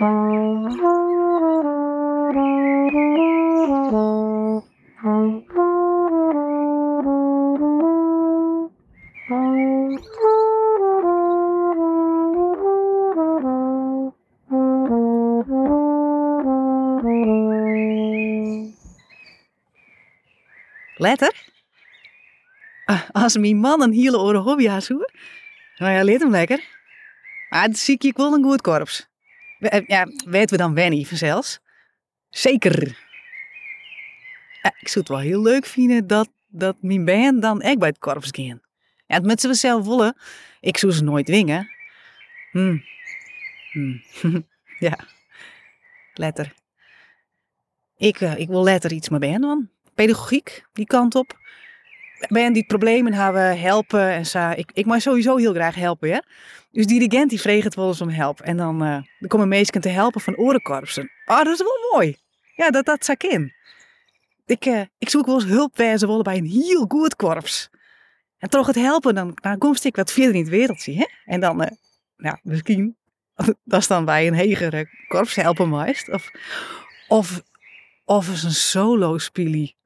Letter? Ah, Als mijn man een hele oren hobby had. Nou ja, leert hem lekker. Maar dat zie ik wel een goed korps. Eh, Ja, weten we dan Wenny vanzelfs? Zeker. Ja, ik zou het wel heel leuk vinden dat, dat mijn band dan echt bij het korps gaan. Ja, het met ze zelf willen. Ik zou ze nooit dwingen. Hm. Hm. ja. Letter. Ik, eh, ik wil letter iets met band doen. Pedagogiek, die kant op. Ben die problemen hebben helpen en zo. Ik, ik mag sowieso heel graag helpen, ja. Dus dirigent die vreegt het wel eens om help. En dan, dan komen mensen te helpen van orenkorpsen. Oh, dat is wel mooi. Ja, dat, dat zak in. Ik, eh, ik zoek wel eens hulp bij bij een heel goed korps. En toch het helpen, dan, kom ik wat verder in het wereldje, hè. En dan, eh, nou, misschien, dat is dan bij een hegere korps helpen meest. Of, of, of een solo spielie.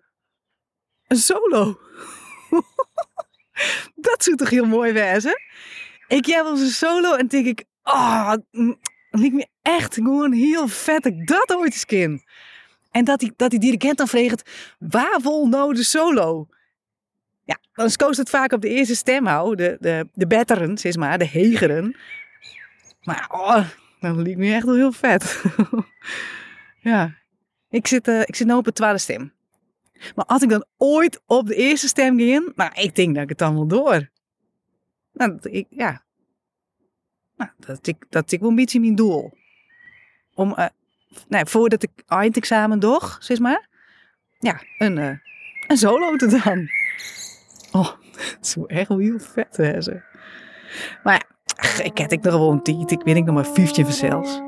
Een solo. dat zou toch heel mooi wezen? Ik heb een solo en denk ik, ah, oh, lijkt me echt gewoon heel vet dat ik dat ooit eens ken. En dat die, dat die dirigent dan vreegt, waar wil nou de solo? Ja, dan koos het vaak op de eerste stem de, de, de betteren, zeg maar, de hegeren. Maar oh, dat lijkt me echt wel heel vet. ja, ik zit, eh, ik zit nu op de tweede stem. Maar als ik dan ooit op de eerste stem ging, nou, ik denk dat ik het dan wel door. Nou, dat ik, ja. Nou, dat ik, dat ik wel een beetje mijn doel. Om, eh, nou, voordat ik eindexamen doch, zeg maar. Ja, een, eh, een solo te doen. Oh, dat is wel echt wel heel vet, hè, ze. Maar ja, ik heb ik nog tijd. Ik ben ik nog maar 15 zelfs.